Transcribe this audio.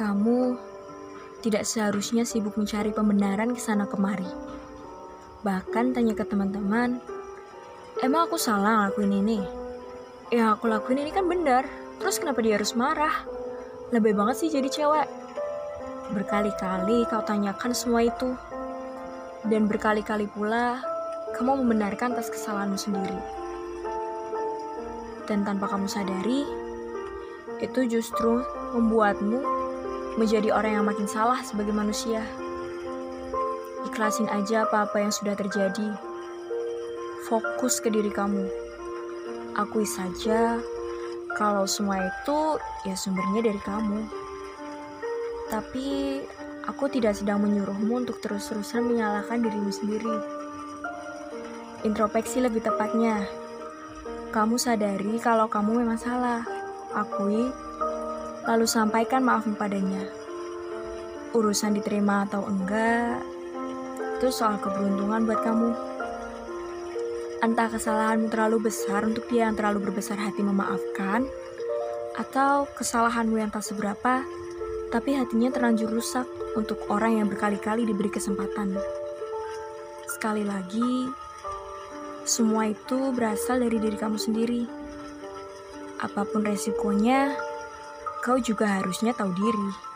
Kamu tidak seharusnya sibuk mencari pembenaran ke sana kemari. Bahkan tanya ke teman-teman, emang aku salah ngelakuin ini? Ya aku lakuin ini kan benar, terus kenapa dia harus marah? Lebih banget sih jadi cewek. Berkali-kali kau tanyakan semua itu. Dan berkali-kali pula kamu membenarkan atas kesalahanmu sendiri. Dan tanpa kamu sadari, itu justru membuatmu menjadi orang yang makin salah sebagai manusia. Ikhlasin aja apa-apa yang sudah terjadi. Fokus ke diri kamu. Akui saja kalau semua itu ya sumbernya dari kamu. Tapi aku tidak sedang menyuruhmu untuk terus-terusan menyalahkan dirimu sendiri. Introspeksi lebih tepatnya. Kamu sadari kalau kamu memang salah. Akui, lalu sampaikan maafmu padanya. Urusan diterima atau enggak, itu soal keberuntungan buat kamu. Entah kesalahanmu terlalu besar untuk dia yang terlalu berbesar hati memaafkan, atau kesalahanmu yang tak seberapa, tapi hatinya terlanjur rusak untuk orang yang berkali-kali diberi kesempatan. Sekali lagi, semua itu berasal dari diri kamu sendiri. Apa pun resikonya, kau juga harusnya tahu diri.